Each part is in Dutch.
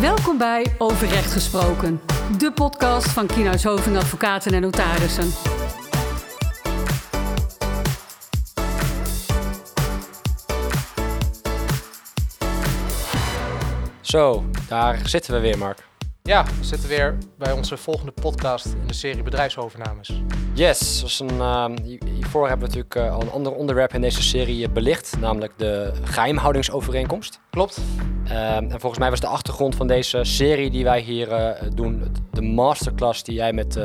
Welkom bij Over Recht Gesproken, de podcast van Kienhuis Hoving Advocaten en Notarissen. Zo, daar zitten we weer, Mark. Ja, we zitten weer bij onze volgende podcast in de serie bedrijfsovernames. Yes, zoals een, uh, hiervoor hebben we natuurlijk uh, al een ander onderwerp in deze serie belicht, namelijk de geheimhoudingsovereenkomst. Klopt. Uh, en volgens mij was de achtergrond van deze serie die wij hier uh, doen, de masterclass die jij met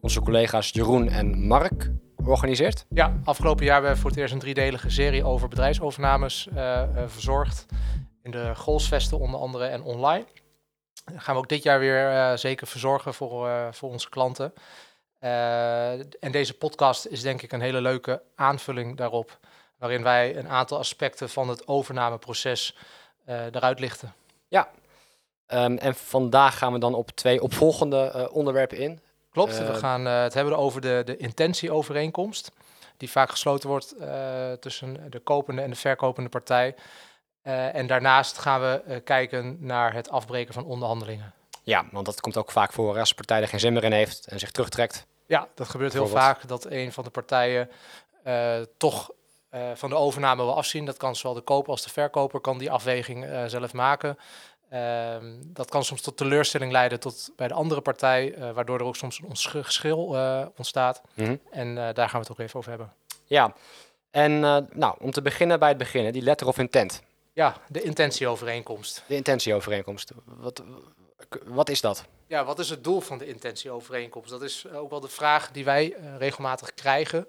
onze collega's Jeroen en Mark organiseert. Ja, afgelopen jaar hebben we voor het eerst een driedelige serie over bedrijfsovernames verzorgd. In de Golsvesten onder andere en online. Dat gaan we ook dit jaar weer zeker verzorgen voor, voor onze klanten. Uh, en deze podcast is denk ik een hele leuke aanvulling daarop. Waarin wij een aantal aspecten van het overnameproces eruit lichten. Ja, um, en vandaag gaan we dan op twee opvolgende onderwerpen in. Klopt, we gaan het hebben over de, de intentieovereenkomst. Die vaak gesloten wordt tussen de kopende en de verkopende partij. Uh, en daarnaast gaan we uh, kijken naar het afbreken van onderhandelingen. Ja, want dat komt ook vaak voor als de partij er geen zin meer in heeft en zich terugtrekt. Ja, dat gebeurt heel vaak dat een van de partijen uh, toch van de overname wil afzien. Dat kan zowel de koper als de verkoper kan die afweging zelf maken. Ehm, dat kan soms tot teleurstelling leiden tot bij de andere partij, waardoor er ook soms een geschil ontstaat. Mm -hmm. En daar gaan we het ook even over hebben. Ja, en nou, om te beginnen bij het beginnen, die letter of intent. Ja, de intentieovereenkomst. De intentieovereenkomst. Wat, wat is dat? Ja, wat is het doel van de intentieovereenkomst? Dat is ook wel de vraag die wij uh, regelmatig krijgen.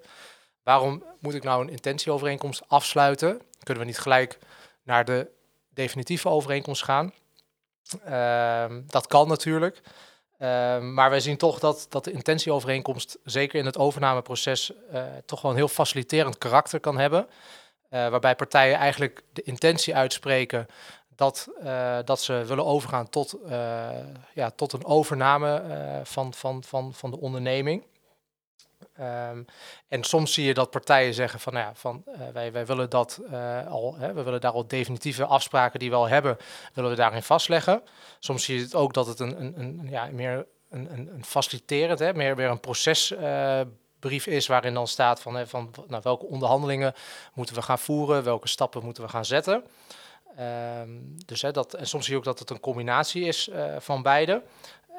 Waarom moet ik nou een intentieovereenkomst afsluiten? Kunnen we niet gelijk naar de definitieve overeenkomst gaan? Uh, dat kan natuurlijk. Uh, maar wij zien toch dat, dat de intentieovereenkomst, zeker in het overnameproces, uh, toch wel een heel faciliterend karakter kan hebben. Waarbij partijen eigenlijk de intentie uitspreken dat, uh, dat ze willen overgaan tot, uh, ja, tot een overname van, van, van, van de onderneming. Um, en soms zie je dat partijen zeggen van, nou ja, van wij, wij willen dat al, hè, we willen daar al definitieve afspraken die we al hebben, willen we daarin vastleggen. Soms zie je het ook dat het een, een, een ja, meer een, een, faciliterend, hè, meer weer een proces brief is waarin dan staat van, hè, van nou, welke onderhandelingen moeten we gaan voeren, welke stappen moeten we gaan zetten. Um, dus hè, dat, en soms zie je ook dat het een combinatie is uh, van beide.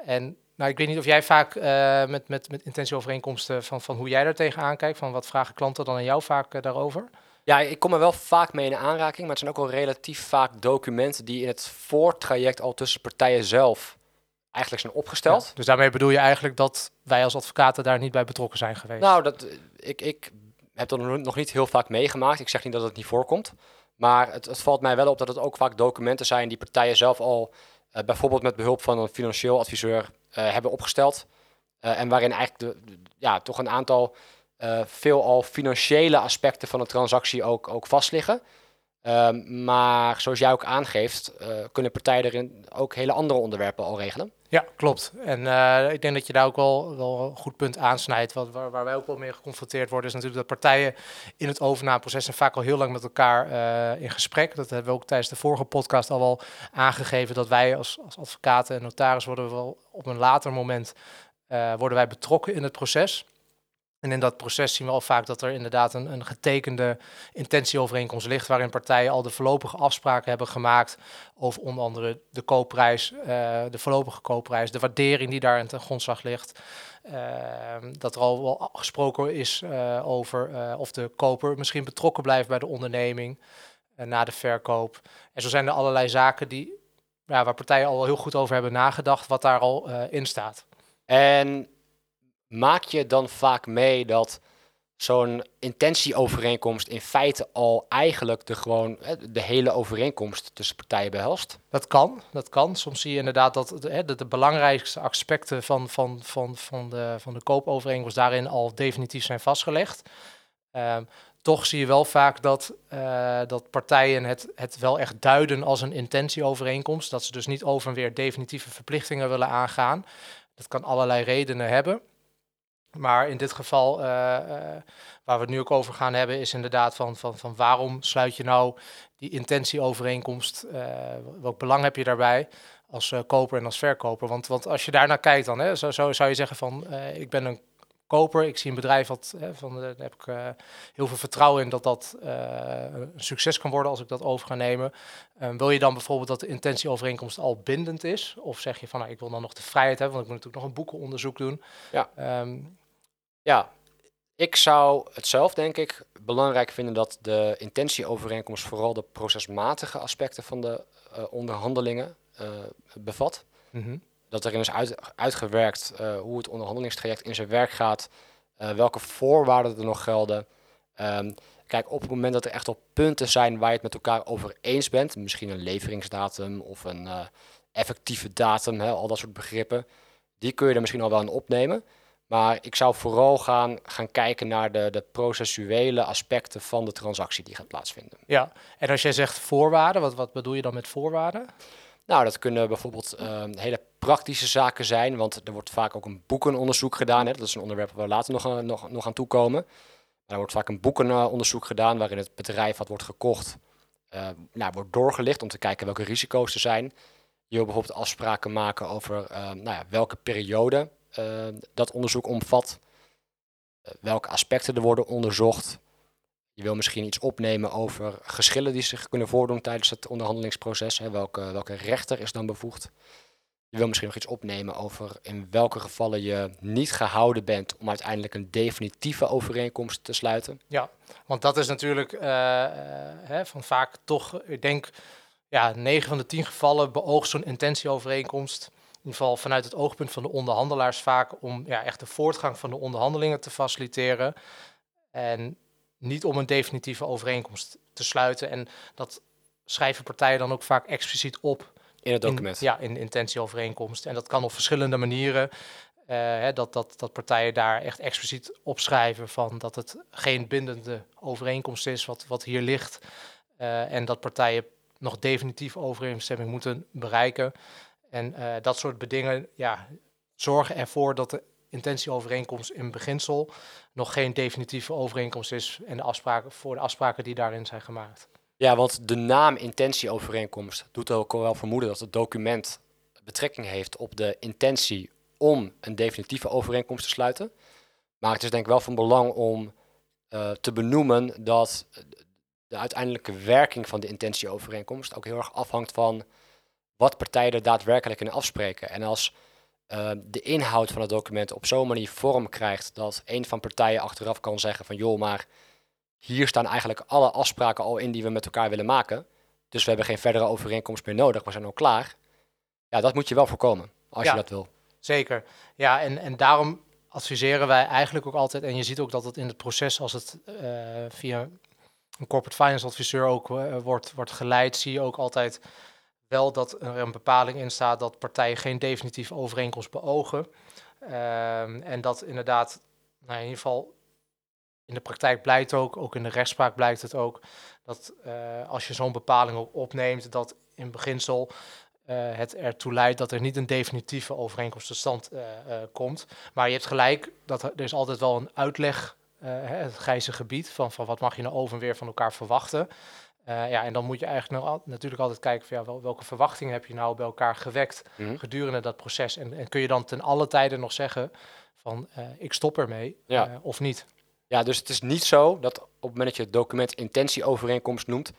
En nou, ik weet niet of jij vaak uh, met, met, met intentieovereenkomsten van, van hoe jij daar tegenaan kijkt, van wat vragen klanten dan aan jou vaak uh, daarover? Ja, ik kom er wel vaak mee in aanraking, maar het zijn ook wel relatief vaak documenten die in het voortraject al tussen partijen zelf eigenlijk zijn opgesteld. Ja, dus daarmee bedoel je eigenlijk dat wij als advocaten daar niet bij betrokken zijn geweest? Nou, dat, ik, ik heb dat nog niet heel vaak meegemaakt. Ik zeg niet dat het niet voorkomt. Maar het, het valt mij wel op dat het ook vaak documenten zijn die partijen zelf al uh, bijvoorbeeld met behulp van een financieel adviseur uh, hebben opgesteld. Uh, en waarin eigenlijk de, ja, toch een aantal veelal financiële aspecten van de transactie ook, ook vastliggen. Um, maar zoals jij ook aangeeft, kunnen partijen erin ook hele andere onderwerpen al regelen. Ja, klopt. En uh, ik denk dat je daar ook wel, wel een goed punt aansnijdt. Wat, waar, wij ook wel mee geconfronteerd worden, is natuurlijk dat partijen in het overnameproces zijn vaak al heel lang met elkaar uh, in gesprek. Dat hebben we ook tijdens de vorige podcast al wel aangegeven. Dat wij als, als advocaten en notaris worden wel op een later moment worden wij betrokken in het proces. En in dat proces zien we al vaak dat er inderdaad een, een getekende intentieovereenkomst ligt, waarin partijen al de voorlopige afspraken hebben gemaakt over onder andere de koopprijs, uh, de voorlopige koopprijs, de waardering die daar ten grondslag ligt. Uh, dat er al wel gesproken is uh, over of de koper misschien betrokken blijft bij de onderneming na de verkoop. En zo zijn er allerlei zaken die, ja, waar partijen al heel goed over hebben nagedacht, wat daar al in staat. En maak je dan vaak mee dat zo'n intentieovereenkomst in feite al eigenlijk de, gewoon, de hele overeenkomst tussen partijen behelst? Dat kan, dat kan. Soms zie je inderdaad dat de, de, belangrijkste aspecten van, van, van, van, de, van de koopovereenkomst daarin al definitief zijn vastgelegd. Um, toch zie je wel vaak dat, uh, dat partijen het, het wel echt duiden als een intentieovereenkomst. Dat ze dus niet over en weer definitieve verplichtingen willen aangaan. Dat kan allerlei redenen hebben. Maar in dit geval, uh, waar we het nu ook over gaan hebben, is inderdaad van, van, van waarom sluit je nou die intentieovereenkomst, uh, welk belang heb je daarbij als koper en als verkoper? Want, want als je daarnaar kijkt dan, hè, zo, zo zou je zeggen van, ik ben een koper. Ik zie een bedrijf wat hè, van, daar heb ik heel veel vertrouwen in dat dat een succes kan worden als ik dat over ga nemen. Um, wil je dan bijvoorbeeld dat de intentieovereenkomst al bindend is? Of zeg je van nou, ik wil dan nog de vrijheid hebben, want ik moet natuurlijk nog een boekenonderzoek doen. Ja. Um, ja, ik zou het zelf denk ik belangrijk vinden dat de intentieovereenkomst vooral de procesmatige aspecten van de uh, onderhandelingen bevat. Mm -hmm dat erin is uit, uitgewerkt uh, hoe het onderhandelingstraject in zijn werk gaat, welke voorwaarden er nog gelden. Um, kijk, op het moment dat er echt op punten zijn waar je het met elkaar over eens bent, misschien een leveringsdatum of een effectieve datum, hè, al dat soort begrippen, die kun je er misschien al wel in opnemen. Maar ik zou vooral gaan, gaan kijken naar de, de processuele aspecten van de transactie die gaat plaatsvinden. Ja, en als jij zegt voorwaarden, wat, wat bedoel je dan met voorwaarden? Nou, dat kunnen bijvoorbeeld uh, hele praktische zaken zijn, want er wordt vaak ook een boekenonderzoek gedaan. Hè. Dat is een onderwerp waar we later nog, nog, nog aan toekomen. Maar er wordt vaak een boekenonderzoek gedaan waarin het bedrijf wat wordt gekocht, uh, nou, wordt doorgelicht om te kijken welke risico's er zijn. Je wil bijvoorbeeld afspraken maken over nou ja, welke periode dat onderzoek omvat, welke aspecten er worden onderzocht. Je wil misschien iets opnemen over geschillen die zich kunnen voordoen tijdens het onderhandelingsproces. Hè. Welke, welke rechter is dan bevoegd? Je wil misschien nog iets opnemen over in welke gevallen je niet gehouden bent om uiteindelijk een definitieve overeenkomst te sluiten. Ja, want dat is natuurlijk uh, hè, van vaak toch, ik denk, ja, 9 van de 10 gevallen beoogt zo'n intentieovereenkomst. In ieder geval vanuit het oogpunt van de onderhandelaars vaak om ja, echt de voortgang van de onderhandelingen te faciliteren. En niet om een definitieve overeenkomst te sluiten. En dat schrijven partijen dan ook vaak expliciet op. In het document. ja, in de intentieovereenkomst. En dat kan op verschillende manieren. Uh, hè, dat, dat, dat partijen daar echt expliciet opschrijven van dat het geen bindende overeenkomst is wat, wat hier ligt. Uh, en dat partijen nog definitieve overeenstemming moeten bereiken. En uh, dat soort bedingen ja, zorgen ervoor dat de intentieovereenkomst in beginsel nog geen definitieve overeenkomst is en de afspraken, voor de afspraken die daarin zijn gemaakt. Ja, want de naam intentieovereenkomst doet ook wel vermoeden dat het document betrekking heeft op de intentie om een definitieve overeenkomst te sluiten. Maar het is denk ik wel van belang om uh, te benoemen dat de uiteindelijke werking van de intentieovereenkomst ook heel erg afhangt van wat partijen er daadwerkelijk in afspreken. En als uh, de inhoud van het document op zo'n manier vorm krijgt dat een van partijen achteraf kan zeggen van joh, maar hier staan eigenlijk alle afspraken al in die we met elkaar willen maken. Dus we hebben geen verdere overeenkomst meer nodig, we zijn al klaar. Ja, dat moet je wel voorkomen, als je dat wil. Zeker. Ja, en, en daarom adviseren wij eigenlijk ook altijd, en je ziet ook dat het in het proces, als het uh, via een corporate finance adviseur ook uh, wordt, wordt geleid, zie je ook altijd wel dat er een bepaling in staat dat partijen geen definitieve overeenkomst beogen. Um, en dat inderdaad, nou in ieder geval in de praktijk blijkt ook, ook in de rechtspraak blijkt het ook, dat uh, als je zo'n bepaling opneemt, dat in beginsel uh, het ertoe leidt dat er niet een definitieve overeenkomst tot stand uh, komt. Maar je hebt gelijk, dat er, er is altijd wel een uitleg, het grijze gebied, van, van wat mag je nou over en weer van elkaar verwachten. Uh, ja, en dan moet je eigenlijk nou, natuurlijk altijd kijken van ja, welke verwachtingen heb je nou bij elkaar gewekt mm gedurende dat proces. En, en, kun je dan ten alle tijden nog zeggen van uh, ik stop ermee ja. uh, of niet. Ja, dus het is niet zo dat op het moment dat je het document intentieovereenkomst noemt,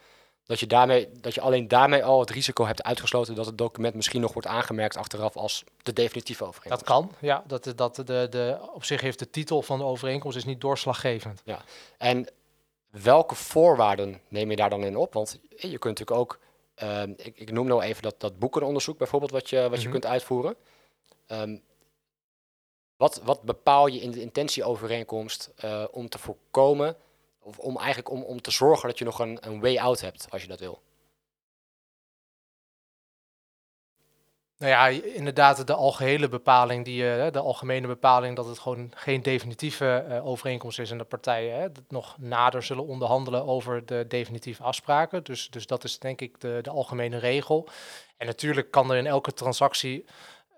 dat je, daarmee, dat je alleen daarmee al het risico hebt uitgesloten dat het document misschien nog wordt aangemerkt achteraf als de definitieve overeenkomst. Dat kan, ja. Dat, dat de, de, op zich heeft de titel van de overeenkomst is niet doorslaggevend. Ja, en welke voorwaarden neem je daar dan in op? Want je kunt natuurlijk ook, uh, ik, ik, noem nou even dat, dat boekenonderzoek bijvoorbeeld, wat je, wat je mhm. kunt uitvoeren. Um, wat, wat bepaal je in de intentieovereenkomst uh, om te voorkomen, of om eigenlijk om, om te zorgen dat je nog een, een way out hebt, als je dat wil? Nou ja, inderdaad, de algehele bepaling, die, uh, de algemene bepaling dat het gewoon geen definitieve uh, overeenkomst is en de partijen hè, nog nader zullen onderhandelen over de definitieve afspraken. Dus, dus dat is denk ik de, de algemene regel. En natuurlijk kan er in elke transactie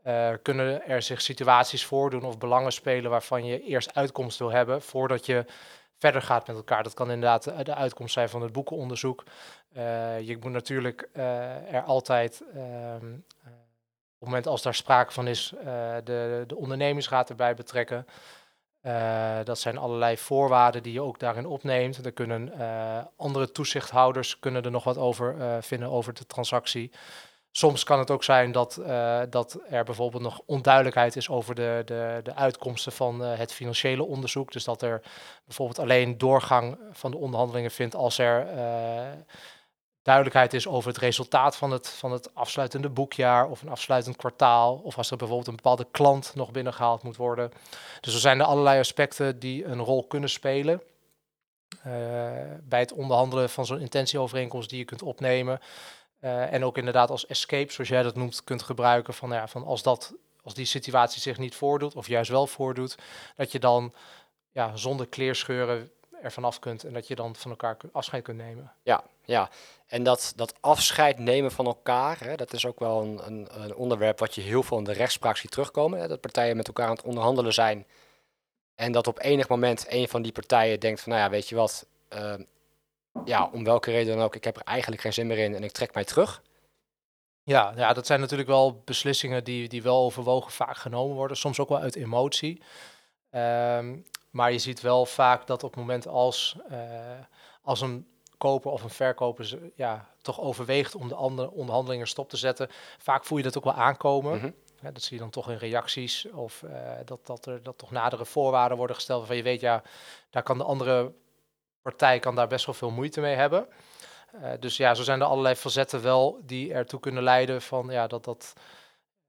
eh, kunnen er zich situaties voordoen of belangen spelen waarvan je eerst uitkomst wil hebben voordat je verder gaat met elkaar. Dat kan inderdaad de uitkomst zijn van het boekenonderzoek. Je moet natuurlijk er altijd, ehm, op het moment als daar sprake van is, de, de ondernemingsraad erbij betrekken. dat zijn allerlei voorwaarden die je ook daarin opneemt. Er kunnen andere toezichthouders kunnen er nog wat over vinden over de transactie. Soms kan het ook zijn dat, dat er bijvoorbeeld nog onduidelijkheid is over de, de, de uitkomsten van het financiële onderzoek. Dus dat er bijvoorbeeld alleen doorgang van de onderhandelingen vindt als er duidelijkheid is over het resultaat van het, van het afsluitende boekjaar of een afsluitend kwartaal. Of als er bijvoorbeeld een bepaalde klant nog binnengehaald moet worden. Dus er zijn er allerlei aspecten die een rol kunnen spelen. bij het onderhandelen van zo'n intentieovereenkomst die je kunt opnemen. Uh, en ook inderdaad als escape, zoals jij dat noemt, kunt gebruiken. Van, ja, van als, dat, als die situatie zich niet voordoet, of juist wel voordoet, dat je dan ja, zonder kleerscheuren ervan af kunt en dat je dan van elkaar afscheid kunt nemen. Ja, ja. En dat, dat afscheid nemen van elkaar, hè, dat is ook wel een, een, een, onderwerp wat je heel veel in de rechtspraak ziet terugkomen. Hè, dat partijen met elkaar aan het onderhandelen zijn. En dat op enig moment een van die partijen denkt van, nou ja, weet je wat, uh, ja, om welke reden dan ook, ik heb er eigenlijk geen zin meer in en ik trek mij terug. Ja, ja dat zijn natuurlijk wel beslissingen die, die wel overwogen vaak genomen worden, soms ook wel uit emotie. Um, maar je ziet wel vaak dat op het moment als, uh, als een koper of een verkoper ja, toch overweegt om de andere onderhandelingen stop te zetten, vaak voel je dat ook wel aankomen. Mm -hmm. ja, dat zie je dan toch in reacties of uh, dat, dat er dat toch nadere voorwaarden worden gesteld waarvan je weet, ja, daar kan de andere partij kan daar best wel veel moeite mee hebben. Uh, dus ja, zo zijn er allerlei facetten wel die ertoe kunnen leiden van ja, dat, dat,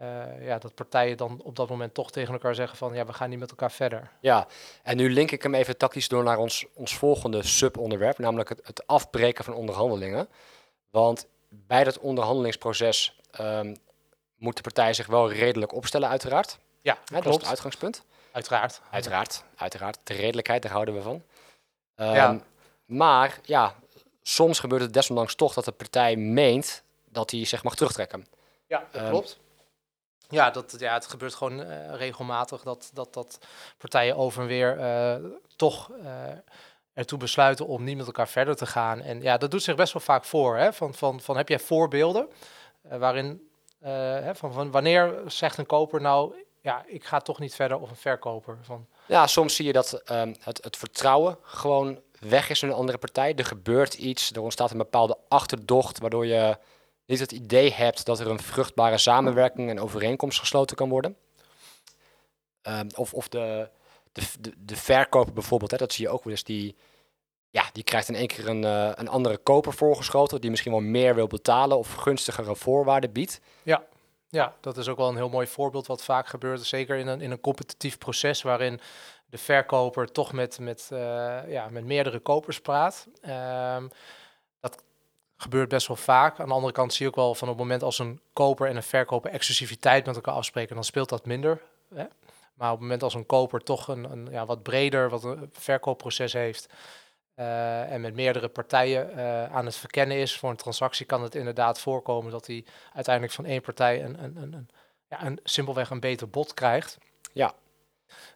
uh, ja, dat partijen dan op dat moment toch tegen elkaar zeggen van ja, we gaan niet met elkaar verder. Ja, en nu link ik hem even tactisch door naar ons, ons volgende subonderwerp, namelijk het, het afbreken van onderhandelingen. Want bij dat onderhandelingsproces um, moet de partij zich wel redelijk opstellen, uiteraard. Ja, dat klopt. is het uitgangspunt. Uiteraard. Uiteraard, uiteraard. De redelijkheid, daar houden we van. Um, ja. Maar ja, soms gebeurt het desondanks toch dat de partij meent dat hij zich mag terugtrekken. Ja, dat um, klopt. Ja, dat, ja, het gebeurt gewoon uh, regelmatig dat, dat, dat partijen over en weer uh, toch uh, ertoe besluiten om niet met elkaar verder te gaan. En ja, dat doet zich best wel vaak voor. Hè? Van, van, van heb jij voorbeelden waarin, hè, van, van wanneer zegt een koper nou, ja, ik ga toch niet verder of een verkoper? Van, ja, soms zie je dat um, het, het vertrouwen gewoon weg is in een andere partij. Er gebeurt iets, er ontstaat een bepaalde achterdocht, waardoor je niet het idee hebt dat er een vruchtbare samenwerking en overeenkomst gesloten kan worden. Um, of of de, de, de, verkoper bijvoorbeeld, hè, dat zie je ook wel die, ja, die krijgt in één keer een, uh, een andere koper voorgeschoten, die misschien wel meer wil betalen of gunstigere voorwaarden biedt. Ja. Ja, dat is ook wel een heel mooi voorbeeld wat vaak gebeurt. Zeker in een, in een competitief proces waarin de verkoper toch met, met, uh, ja, met meerdere kopers praat. Dat gebeurt best wel vaak. Aan de andere kant zie je ook wel van op het moment als een koper en een verkoper exclusiviteit met elkaar afspreken, dan speelt dat minder. Hè? Maar op het moment als een koper toch een, een ja, wat breder wat een verkoopproces heeft, uh, en met meerdere partijen uh, aan het verkennen is voor een transactie, kan het inderdaad voorkomen dat hij uiteindelijk van één partij een, een, een, een, ja, een simpelweg een beter bod krijgt. Ja.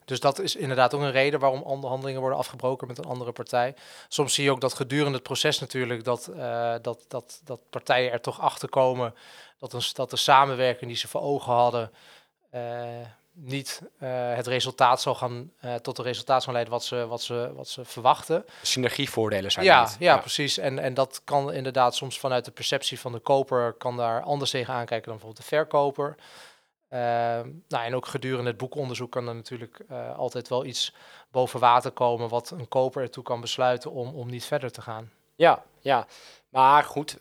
Dus dat is inderdaad ook een reden waarom onderhandelingen worden afgebroken met een andere partij. Soms zie je ook dat gedurende het proces natuurlijk dat, uh, dat, dat, dat partijen er toch achter komen dat, een, dat de samenwerking die ze voor ogen hadden niet uh, het resultaat zal gaan, tot een resultaat zal leiden wat ze, wat ze, wat ze verwachten. Synergievoordelen zijn ja, ja, ja, precies. En, en dat kan inderdaad soms vanuit de perceptie van de koper, kan daar anders tegen aankijken dan bijvoorbeeld de verkoper. Uh, nou, en ook gedurende het boekonderzoek kan er natuurlijk uh, altijd wel iets boven water komen wat een koper ertoe kan besluiten om, om niet verder te gaan. Ja, ja. Maar goed,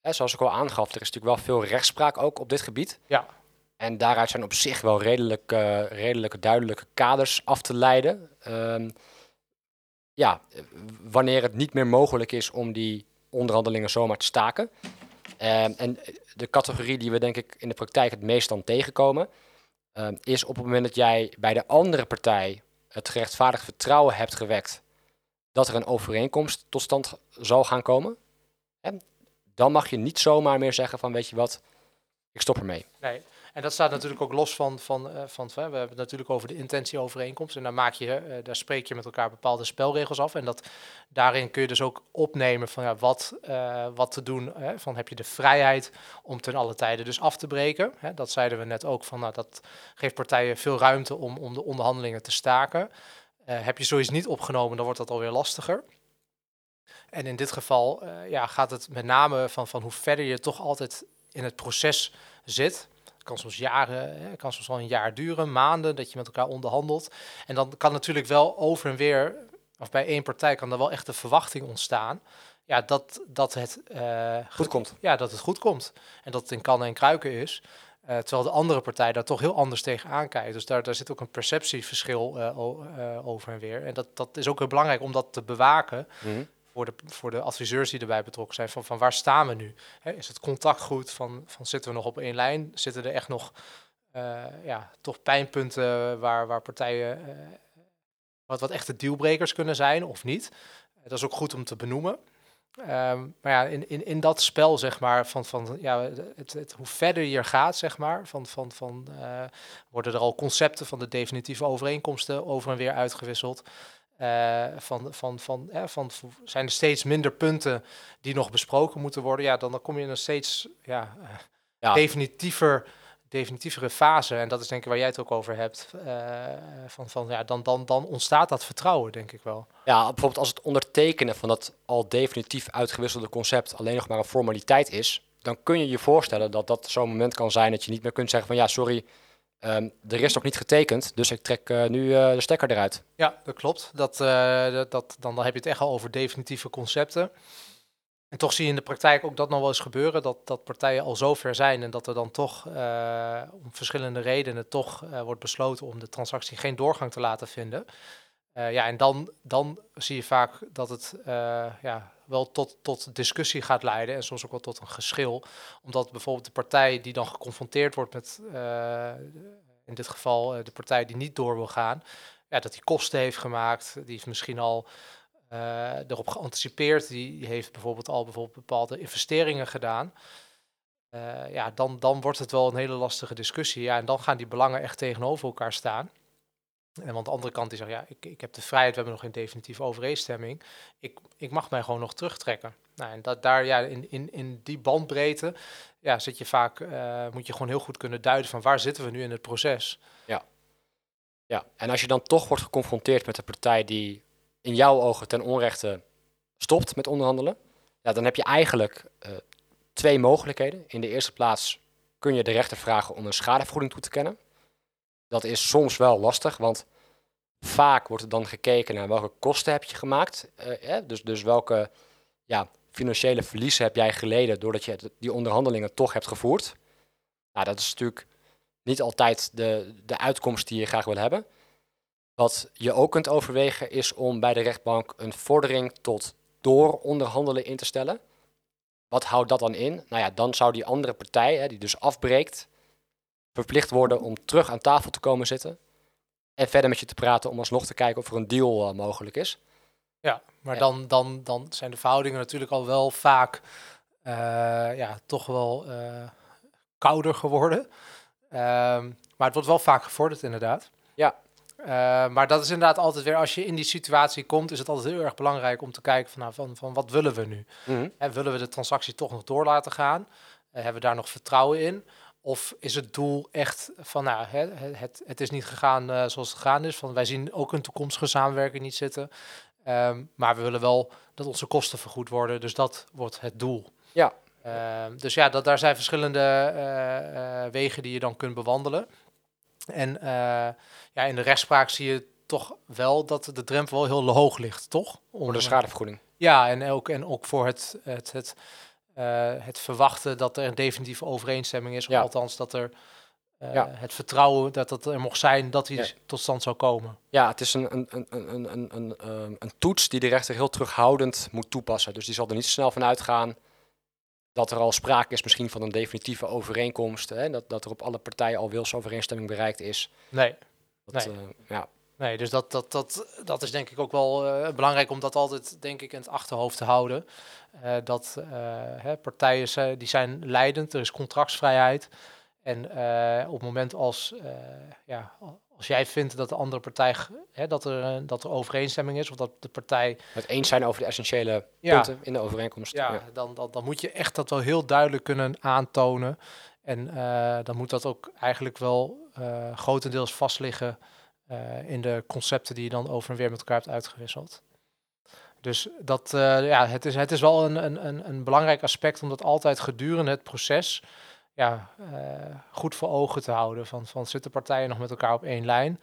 hè, zoals ik al aangaf, er is natuurlijk wel veel rechtspraak ook op dit gebied. Ja. En daaruit zijn op zich wel redelijk, uh, redelijke duidelijke kaders af te leiden. Um, ja, wanneer het niet meer mogelijk is om die onderhandelingen zomaar te staken. Um, en de categorie die we denk ik in de praktijk het meest dan tegenkomen, um, is op het moment dat jij bij de andere partij het gerechtvaardigd vertrouwen hebt gewekt dat er een overeenkomst tot stand zal gaan komen. En dan mag je niet zomaar meer zeggen van weet je wat, ik stop ermee. Nee. En dat staat natuurlijk ook los van, van, uh, van, we hebben het natuurlijk over de intentieovereenkomst. En daar, maak je, uh, daar spreek je met elkaar bepaalde spelregels af. En dat, daarin kun je dus ook opnemen van ja, wat, uh, wat te doen. Hè, van heb je de vrijheid om ten alle tijden dus af te breken. Hè, dat zeiden we net ook, van, nou, dat geeft partijen veel ruimte om, om de onderhandelingen te staken. heb je zoiets niet opgenomen, dan wordt dat alweer lastiger. En in dit geval ja, gaat het met name van, van hoe verder je toch altijd in het proces zit kan soms jaren, hè, kan soms wel een jaar duren, maanden, dat je met elkaar onderhandelt. En dan kan natuurlijk wel over en weer, of bij één partij kan er wel echt de verwachting ontstaan. Ja, dat, dat het uh, goed komt. Ja, dat het goed komt. En dat het in kannen en kruiken is. Uh, terwijl de andere partij daar toch heel anders tegen aankijkt. Dus daar, daar zit ook een perceptieverschil uh, over en weer. En dat, dat is ook heel belangrijk om dat te bewaken. Mm -hmm voor de, voor de adviseurs die erbij betrokken zijn, van, van waar staan we nu? is het contact goed? Van, van zitten we nog op één lijn? Zitten er echt nog uh, ja, toch pijnpunten waar, waar partijen uh, wat, wat echte dealbrekers kunnen zijn of niet? dat is ook goed om te benoemen. Um, maar ja, in, in, in dat spel, zeg maar, van, van ja, het, het, hoe verder je gaat, zeg maar, van, van, van worden er al concepten van de definitieve overeenkomsten over en weer uitgewisseld. Uh, van, van, van, ja, van, zijn er steeds minder punten die nog besproken moeten worden, ja, dan, dan kom je in een steeds ja, ja. definitiever, definitievere fase. En dat is denk ik waar jij het ook over hebt. Uh, van, van, ja, dan, dan, dan ontstaat dat vertrouwen, denk ik wel. Ja, bijvoorbeeld als het ondertekenen van dat al definitief uitgewisselde concept alleen nog maar een formaliteit is, dan kun je je voorstellen dat dat zo'n moment kan zijn dat je niet meer kunt zeggen van ja, sorry, Um, er is nog niet getekend, dus ik trek uh, nu uh, de stekker eruit. Ja, dat klopt. Dat, uh, dat, dat, dan, dan heb je het echt al over definitieve concepten. En toch zie je in de praktijk ook dat nog wel eens gebeuren, dat, dat partijen al zo ver zijn en dat er dan toch om verschillende redenen toch wordt besloten om de transactie geen doorgang te laten vinden. ja, en dan, dan zie je vaak dat het ja, wel tot, tot discussie gaat leiden en soms ook wel tot een geschil. Omdat bijvoorbeeld de partij die dan geconfronteerd wordt met, uh, in dit geval uh, de partij die niet door wil gaan, ja, dat die kosten heeft gemaakt, die heeft misschien al uh, erop geanticipeerd, die heeft bijvoorbeeld al bijvoorbeeld bepaalde investeringen gedaan. ja, dan, dan wordt het wel een hele lastige discussie. Ja, en dan gaan die belangen echt tegenover elkaar staan. En want de andere kant die zegt, ja, ik, ik heb de vrijheid, we hebben nog geen definitieve overeenstemming. Ik, ik mag mij gewoon nog terugtrekken. Nou, en dat daar, ja, in, in, in die bandbreedte, ja, zit je vaak, uh, moet je gewoon heel goed kunnen duiden van waar zitten we nu in het proces. Ja. Ja, en als je dan toch wordt geconfronteerd met een partij die in jouw ogen ten onrechte stopt met onderhandelen, ja, dan heb je eigenlijk uh, twee mogelijkheden. In de eerste plaats kun je de rechter vragen om een schadevergoeding toe te kennen. Dat is soms wel lastig, want vaak wordt er dan gekeken naar welke kosten heb je gemaakt. Uh, dus, dus welke ja, financiële verliezen heb jij geleden doordat je die onderhandelingen toch hebt gevoerd. Nou, dat is natuurlijk niet altijd de, de uitkomst die je graag wil hebben. Wat je ook kunt overwegen is om bij de rechtbank een vordering tot dooronderhandelen in te stellen. Wat houdt dat dan in? Nou ja, dan zou die andere partij, hè, die dus afbreekt, verplicht worden om terug aan tafel te komen zitten. En verder met je te praten om alsnog te kijken of er een deal uh, mogelijk is. Ja, maar ja. Dan, dan, dan zijn de verhoudingen natuurlijk al wel vaak uh, ja, toch wel uh, kouder geworden. Um, maar het wordt wel vaak gevorderd inderdaad. Ja. maar dat is inderdaad altijd weer, als je in die situatie komt, is het altijd heel erg belangrijk om te kijken van, nou, van, van wat willen we nu? Mm -hmm. en willen we de transactie toch nog door laten gaan? hebben we daar nog vertrouwen in? Of is het doel echt van, nou, het, het, het is niet gegaan uh, zoals het gegaan is. Van, wij zien ook een toekomstige samenwerking niet zitten. Um, maar we willen wel dat onze kosten vergoed worden. Dus dat wordt het doel. Ja. Um, dus ja, dat, daar zijn verschillende uh, uh, wegen die je dan kunt bewandelen. En ja, in de rechtspraak zie je toch wel dat de drempel wel heel hoog ligt, toch? Om voor de schadevergoeding. Ja, en ook, en ook voor het, het, het het verwachten dat er een definitieve overeenstemming is. Of ja. althans dat er uh, ja. het vertrouwen dat het er mocht zijn dat die ja. tot stand zou komen. Ja, het is een, een, een, een, een, een, een toets die de rechter heel terughoudend moet toepassen. Dus die zal er niet snel van uitgaan dat er al sprake is misschien van een definitieve overeenkomst. Hè? Dat, dat er op alle partijen al wilsovereenstemming bereikt is. Nee. Dat, nee. Uh, ja. Nee, dus dat, dat, dat, dat is denk ik ook wel eh, belangrijk om dat altijd denk ik in het achterhoofd te houden. Eh, dat eh, hè, partijen zijn, die zijn leidend, er is contractsvrijheid. En op het moment als, ja, als jij vindt dat de andere partij, hè, dat, er, dat er overeenstemming is, of dat de partij... Het eens zijn over de essentiële punten in de overeenkomst. Ja, ja. Dan, dan, dan moet je echt dat wel heel duidelijk kunnen aantonen. En dan moet dat ook eigenlijk wel grotendeels vastliggen uh, in de concepten die je dan over en weer met elkaar hebt uitgewisseld. Dus dat, uh, ja, het, is, het is wel een, een, een belangrijk aspect om dat altijd gedurende het proces ja, uh, goed voor ogen te houden. Van, van zitten partijen nog met elkaar op één lijn?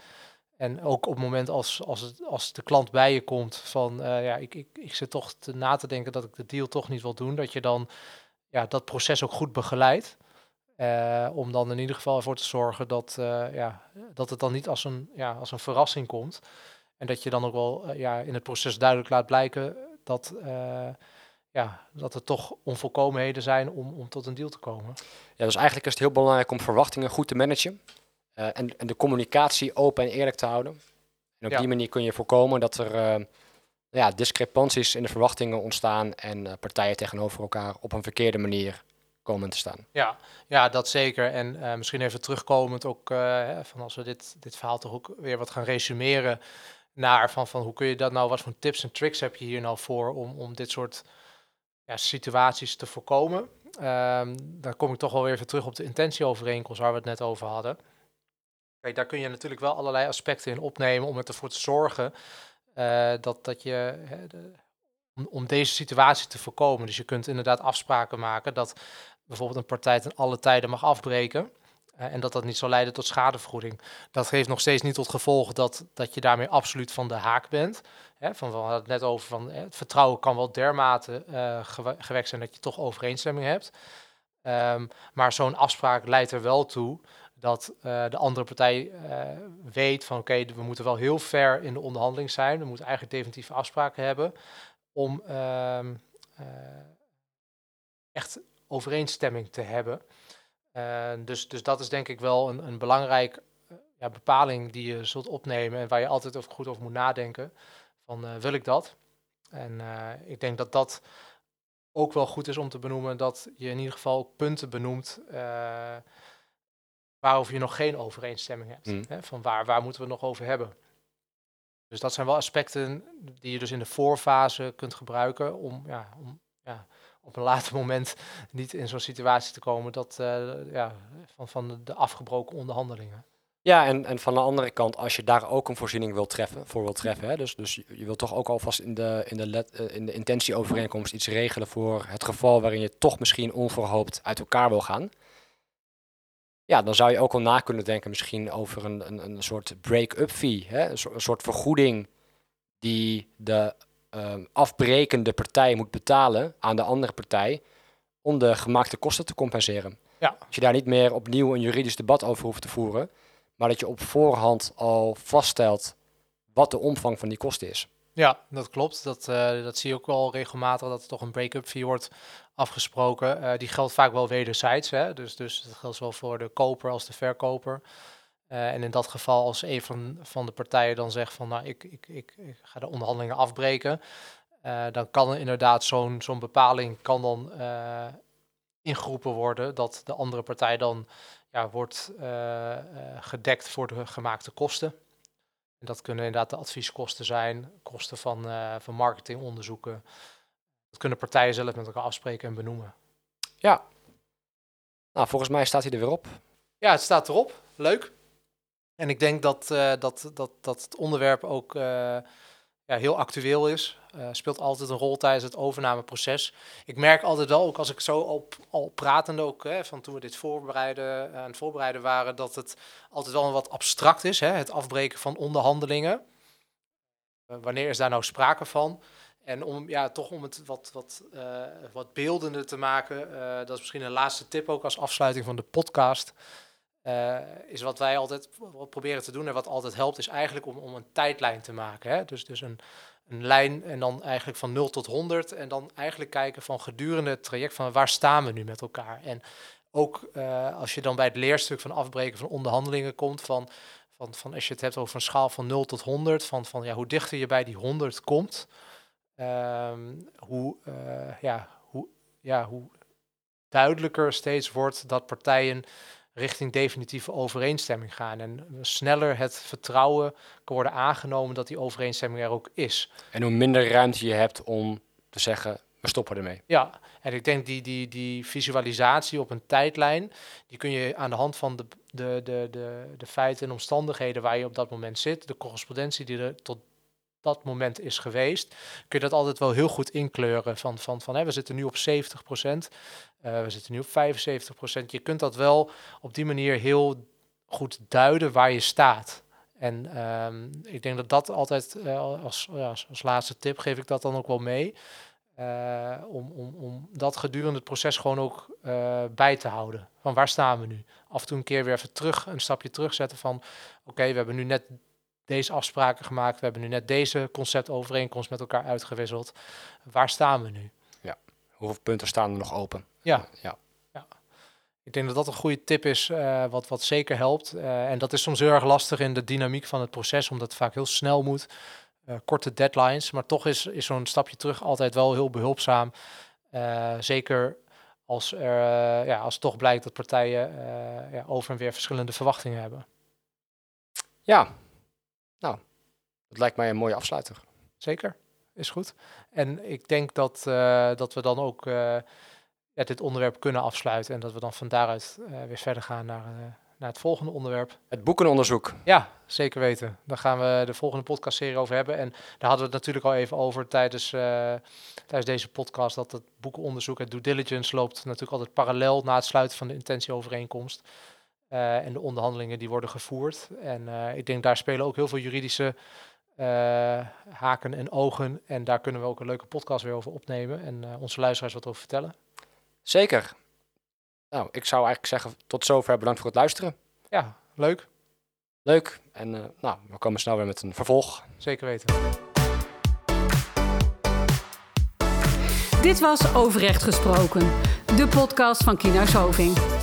En ook op het moment als, als, het, als de klant bij je komt van ja, ik, ik, ik zit toch te na te denken dat ik de deal toch niet wil doen, dat je dan ja, dat proces ook goed begeleidt. Uh, om dan in ieder geval ervoor te zorgen dat, uh, ja, dat het dan niet als een, ja, als een verrassing komt. En dat je dan ook wel uh, ja, in het proces duidelijk laat blijken dat, ja, dat er toch onvolkomenheden zijn om, om tot een deal te komen. Ja, dus eigenlijk is het heel belangrijk om verwachtingen goed te managen. en, en de communicatie open en eerlijk te houden. En op ja. die manier kun je voorkomen dat er ja, discrepanties in de verwachtingen ontstaan en partijen tegenover elkaar op een verkeerde manier komen te staan. Ja, ja dat zeker. En uh, misschien even terugkomend ook uh, van als we dit, dit verhaal toch ook weer wat gaan resumeren naar van, van hoe kun je dat nou, wat voor tips en tricks heb je hier nou voor om, om dit soort ja, situaties te voorkomen. Um, dan kom ik toch wel weer even terug op de intentieovereenkomst waar we het net over hadden. Kijk, daar kun je natuurlijk wel allerlei aspecten in opnemen om ervoor te zorgen uh, dat, dat je om, deze situatie te voorkomen. Dus je kunt inderdaad afspraken maken dat bijvoorbeeld een partij ten alle tijden mag afbreken. Uh, en dat dat niet zal leiden tot schadevergoeding. Dat geeft nog steeds niet tot gevolg dat, dat je daarmee absoluut van de haak bent. Van, we hadden het net over van het vertrouwen kan wel dermate uh, gewekt zijn dat je toch overeenstemming hebt. Um, maar zo'n afspraak leidt er wel toe dat de andere partij weet van oké, we moeten wel heel ver in de onderhandeling zijn. We moeten eigenlijk definitieve afspraken hebben om ehm, echt overeenstemming te hebben. Uh, dus, dus dat is denk ik wel een, een belangrijk uh, ja, bepaling die je zult opnemen en waar je altijd over, goed over moet nadenken. Van uh, wil ik dat? En ik denk dat dat ook wel goed is om te benoemen dat je in ieder geval punten benoemt waarover je nog geen overeenstemming hebt. Mm. Hè? Van waar, waar moeten we het nog over hebben? Dus dat zijn wel aspecten die je dus in de voorfase kunt gebruiken om, ja, om ja, op een later moment niet in zo'n situatie te komen dat, uh, ja, van, van de afgebroken onderhandelingen. Ja, en, en van de andere kant, als je daar ook een voorziening wilt treffen, voor wilt treffen, hè, dus, dus je wilt toch ook alvast in de, in de, uh, in de intentieovereenkomst iets regelen voor het geval waarin je toch misschien onverhoopt uit elkaar wil gaan. Ja, dan zou je ook al na kunnen denken misschien over een, een, een soort break-up fee, hè, een soort vergoeding die de uh, afbrekende partij moet betalen aan de andere partij om de gemaakte kosten te compenseren. Ja. Als je daar niet meer opnieuw een juridisch debat over hoeft te voeren, maar dat je op voorhand al vaststelt wat de omvang van die kosten is. Ja, dat klopt. Dat, uh, dat zie je ook wel regelmatig, dat er toch een break-up fee wordt afgesproken. Uh, die geldt vaak wel wederzijds. Hè? Dus, dus dat geldt zowel voor de koper als de verkoper. Uh, en in dat geval, als een van, van de partijen dan zegt van nou, ik, ik, ik, ik ga de onderhandelingen afbreken, uh, dan kan er inderdaad zo'n zo'n bepaling kan dan uh, ingeroepen worden dat de andere partij dan ja, wordt gedekt voor de gemaakte kosten. En dat kunnen inderdaad de advieskosten zijn, kosten van, van marketingonderzoeken. Dat kunnen partijen zelf met elkaar afspreken en benoemen. Ja. Nou, volgens mij staat hij er weer op. Ja, het staat erop. Leuk. En ik denk dat, uh, dat, dat, dat het onderwerp ook uh, ja, heel actueel is. Uh, speelt altijd een rol tijdens het overnameproces. Ik merk altijd wel, ook als ik zo al, al pratende, ook hè, van toen we dit voorbereiden, aan het voorbereiden waren, dat het altijd wel een wat abstract is, hè, het afbreken van onderhandelingen. wanneer is daar nou sprake van? En om, ja, toch om het wat, wat, wat beeldender te maken, dat is misschien een laatste tip ook als afsluiting van de podcast. Uh, is wat wij altijd wat proberen te doen en wat altijd helpt, is eigenlijk om, om een tijdlijn te maken. Hè? Dus, dus een, een lijn en dan eigenlijk van 0 tot 100 en dan eigenlijk kijken van gedurende het traject van waar staan we nu met elkaar. En ook uh, als je dan bij het leerstuk van afbreken van onderhandelingen komt van, van, van als je het hebt over een schaal van 0 tot 100, van, van ja, hoe dichter je bij die 100 komt, ehm, hoe, uh, ja, hoe, ja, hoe duidelijker steeds wordt dat partijen richting definitieve overeenstemming gaan. En sneller het vertrouwen kan worden aangenomen dat die overeenstemming er ook is. En hoe minder ruimte je hebt om te zeggen, we stoppen ermee. Ja, en ik denk die, die, die visualisatie op een tijdlijn, die kun je aan de hand van de, de, de, de, de feiten en omstandigheden waar je op dat moment zit, de correspondentie die er tot dat moment is geweest, kun je dat altijd wel heel goed inkleuren. Van, van, van hè, we zitten nu op 70 procent, uh, we zitten nu op 75 procent. Je kunt dat wel op die manier heel goed duiden waar je staat. En um, ik denk dat dat altijd uh, als, als laatste tip geef ik dat dan ook wel mee. Uh, om, om, om dat gedurende het proces gewoon ook bij te houden. Van waar staan we nu? Af en toe een keer weer even terug, een stapje terugzetten van... oké, we hebben nu net deze afspraken gemaakt. We hebben nu net deze conceptovereenkomst met elkaar uitgewisseld. Waar staan we nu? Ja, hoeveel punten staan er nog open? Ja. ja. ja. Ik denk dat dat een goede tip is, uh, wat, wat zeker helpt. Uh, en dat is soms heel erg lastig in de dynamiek van het proces, omdat het vaak heel snel moet. Uh, korte deadlines, maar toch is, is zo'n stapje terug altijd wel heel behulpzaam. zeker als, er, ja, als toch blijkt dat partijen ja, over en weer verschillende verwachtingen hebben. Ja, nou, dat lijkt mij een mooie afsluiter. Zeker, is goed. En ik denk dat, uh, dat we dan ook uh, dit onderwerp kunnen afsluiten en dat we dan van daaruit uh, weer verder gaan naar, naar het volgende onderwerp. Het boekenonderzoek. Ja, zeker weten. Daar gaan we de volgende podcastserie over hebben. En daar hadden we het natuurlijk al even over tijdens, tijdens deze podcast, dat het boekenonderzoek, het due diligence, loopt natuurlijk altijd parallel na het sluiten van de intentieovereenkomst. Uh, en de onderhandelingen die worden gevoerd. En uh, ik denk daar spelen ook heel veel juridische uh, haken en ogen. En daar kunnen we ook een leuke podcast weer over opnemen en onze luisteraars wat over vertellen. Zeker. Nou, ik zou eigenlijk zeggen tot zover bedankt voor het luisteren. Ja, leuk. Leuk. En nou, we komen snel weer met een vervolg. Zeker weten. Dit was Overrecht Gesproken, de podcast van Kina Soving.